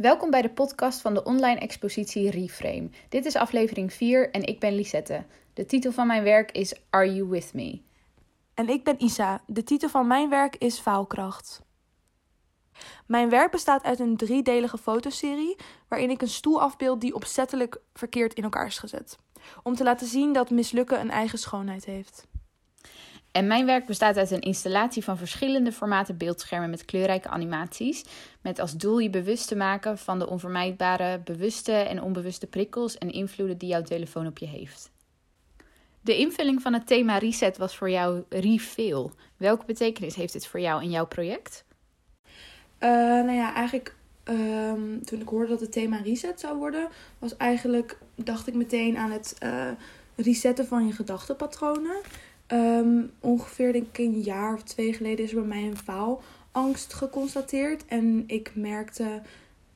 Welkom bij de podcast van de online expositie Reframe. Dit is aflevering 4 en ik ben Lisette. De titel van mijn werk is Are You With Me? En ik ben Isa. De titel van mijn werk is Faalkracht. Mijn werk bestaat uit een driedelige fotoserie waarin ik een stoel afbeeld die opzettelijk verkeerd in elkaar is gezet. Om te laten zien dat mislukken een eigen schoonheid heeft. En mijn werk bestaat uit een installatie van verschillende formaten beeldschermen met kleurrijke animaties. Met als doel je bewust te maken van de onvermijdbare bewuste en onbewuste prikkels en invloeden die jouw telefoon op je heeft. De invulling van het thema reset was voor jou refill. Welke betekenis heeft dit voor jou in jouw project? Uh, nou ja, eigenlijk um, toen ik hoorde dat het thema reset zou worden, was eigenlijk, dacht ik meteen aan het uh, resetten van je gedachtenpatronen. Um, ongeveer denk ik een jaar of twee geleden is er bij mij een faalangst geconstateerd. En ik merkte,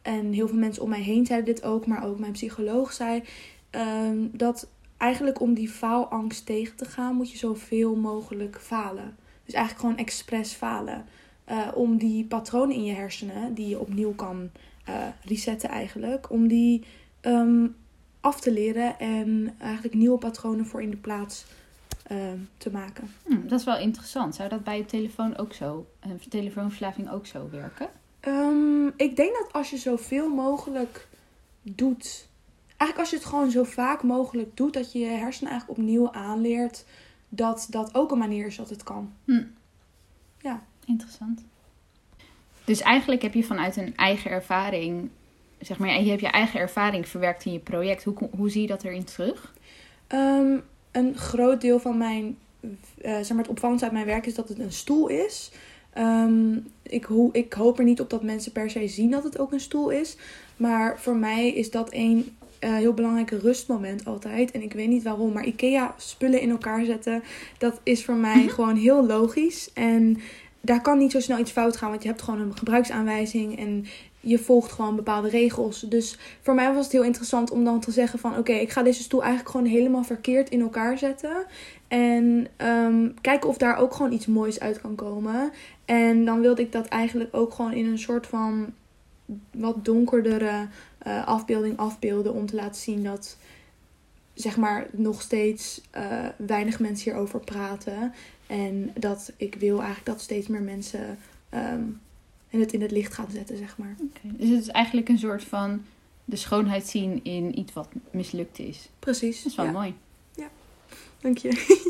en heel veel mensen om mij heen zeiden dit ook, maar ook mijn psycholoog zei, um, dat eigenlijk om die faalangst tegen te gaan, moet je zoveel mogelijk falen. Dus eigenlijk gewoon expres falen. Uh, om die patronen in je hersenen, die je opnieuw kan uh, resetten eigenlijk, om die um, af te leren en eigenlijk nieuwe patronen voor in de plaats uh, te maken. Hmm, dat is wel interessant. Zou dat bij je telefoon ook zo, een telefoonverslaving ook zo werken? Um, ik denk dat als je zoveel mogelijk doet, eigenlijk als je het gewoon zo vaak mogelijk doet, dat je je hersenen eigenlijk opnieuw aanleert, dat dat ook een manier is dat het kan. Hmm. Ja. Interessant. Dus eigenlijk heb je vanuit een eigen ervaring, zeg maar, je hebt je eigen ervaring verwerkt in je project. Hoe, hoe zie je dat erin terug? Um, een groot deel van mijn, uh, zeg maar, het opvallendste uit mijn werk is dat het een stoel is. Um, ik, ho ik hoop er niet op dat mensen per se zien dat het ook een stoel is. Maar voor mij is dat een uh, heel belangrijk rustmoment altijd. En ik weet niet waarom, maar IKEA spullen in elkaar zetten, dat is voor mij gewoon heel logisch. En daar kan niet zo snel iets fout gaan, want je hebt gewoon een gebruiksaanwijzing en je volgt gewoon bepaalde regels. Dus voor mij was het heel interessant om dan te zeggen van oké, ik ga deze stoel eigenlijk gewoon helemaal verkeerd in elkaar zetten. En um, kijken of daar ook gewoon iets moois uit kan komen. En dan wilde ik dat eigenlijk ook gewoon in een soort van wat donkerdere uh, afbeelding afbeelden. Om te laten zien dat zeg maar nog steeds uh, weinig mensen hierover praten. En dat ik wil eigenlijk dat steeds meer mensen um, het in het licht gaan zetten, zeg maar. Okay. Dus het is eigenlijk een soort van de schoonheid zien in iets wat mislukt is. Precies. Dat is wel ja. mooi. Ja, dank je.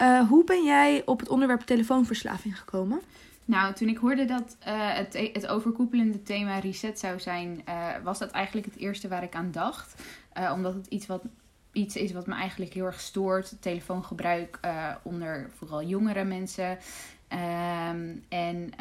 uh, hoe ben jij op het onderwerp telefoonverslaving gekomen? Nou, toen ik hoorde dat uh, het, het overkoepelende thema reset zou zijn, uh, was dat eigenlijk het eerste waar ik aan dacht. omdat het iets wat iets is wat me eigenlijk heel erg stoort. Telefoongebruik uh, onder vooral jongere mensen. Um, en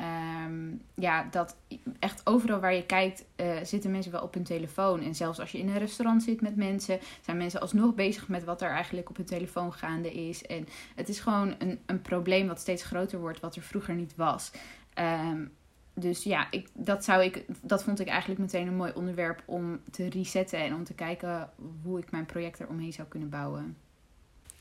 um, ja, dat echt overal waar je kijkt, uh, zitten mensen wel op hun telefoon. En zelfs als je in een restaurant zit met mensen, zijn mensen alsnog bezig met wat er eigenlijk op hun telefoon gaande is. En het is gewoon een, een probleem wat steeds groter wordt, wat er vroeger niet was. Um, dus ja, ik, dat, zou ik, dat vond ik eigenlijk meteen een mooi onderwerp om te resetten en om te kijken hoe ik mijn project eromheen zou kunnen bouwen.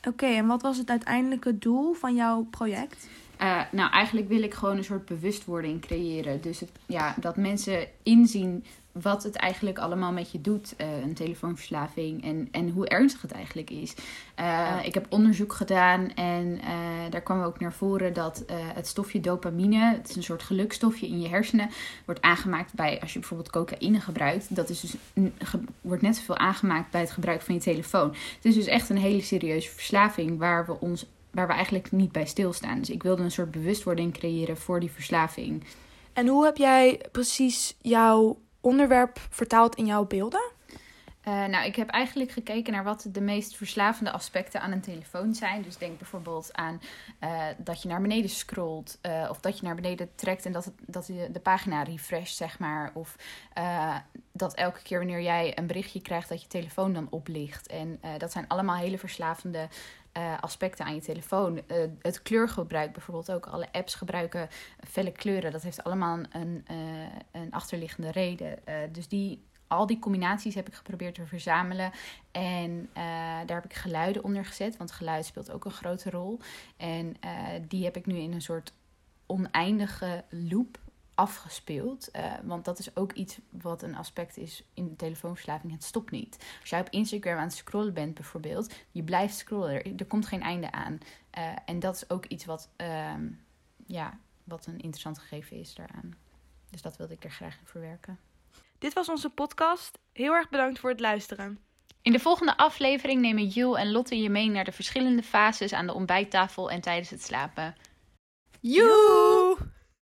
Oké, en wat was het uiteindelijke doel van jouw project? Uh, nou, eigenlijk wil ik gewoon een soort bewustwording creëren. Dus het, ja, dat mensen inzien wat het eigenlijk allemaal met je doet, uh, een telefoonverslaving, en, en hoe ernstig het eigenlijk is. Uh, ik heb onderzoek gedaan en daar kwam ook naar voren dat het stofje dopamine, het is een soort gelukstofje in je hersenen, wordt aangemaakt bij, als je bijvoorbeeld cocaïne gebruikt, dat is dus, ge, wordt net zoveel aangemaakt bij het gebruik van je telefoon. Het is dus echt een hele serieuze verslaving waar we ons waar we eigenlijk niet bij stilstaan. Dus ik wilde een soort bewustwording creëren voor die verslaving. En hoe heb jij precies jouw onderwerp vertaald in jouw beelden? Uh, nou, ik heb eigenlijk gekeken naar wat de meest verslavende aspecten aan een telefoon zijn. Dus denk bijvoorbeeld aan uh, dat je naar beneden scrolt. Uh, of dat je naar beneden trekt en dat, dat je de pagina refresht, zeg maar. Of dat elke keer wanneer jij een berichtje krijgt, dat je telefoon dan oplicht. En dat zijn allemaal hele verslavende aspecten aan je telefoon. Het kleurgebruik bijvoorbeeld ook. Alle apps gebruiken felle kleuren. Dat heeft allemaal een, een achterliggende reden. dus die, al die combinaties heb ik geprobeerd te verzamelen. En daar heb ik geluiden onder gezet. Want geluid speelt ook een grote rol. En die heb ik nu in een soort oneindige loop afgespeeld. Uh, want dat is ook iets wat een aspect is in de telefoonverslaving. Het stopt niet. Als jij op Instagram aan het scrollen bent bijvoorbeeld, je blijft scrollen. Er komt geen einde aan. En dat is ook iets wat, uh, ja, wat een interessant gegeven is daaraan. Dus dat wilde ik er graag in verwerken. Dit was onze podcast. Heel erg bedankt voor het luisteren. In de volgende aflevering nemen Jules en Lotte je mee naar de verschillende fases aan de ontbijttafel en tijdens het slapen. Joe!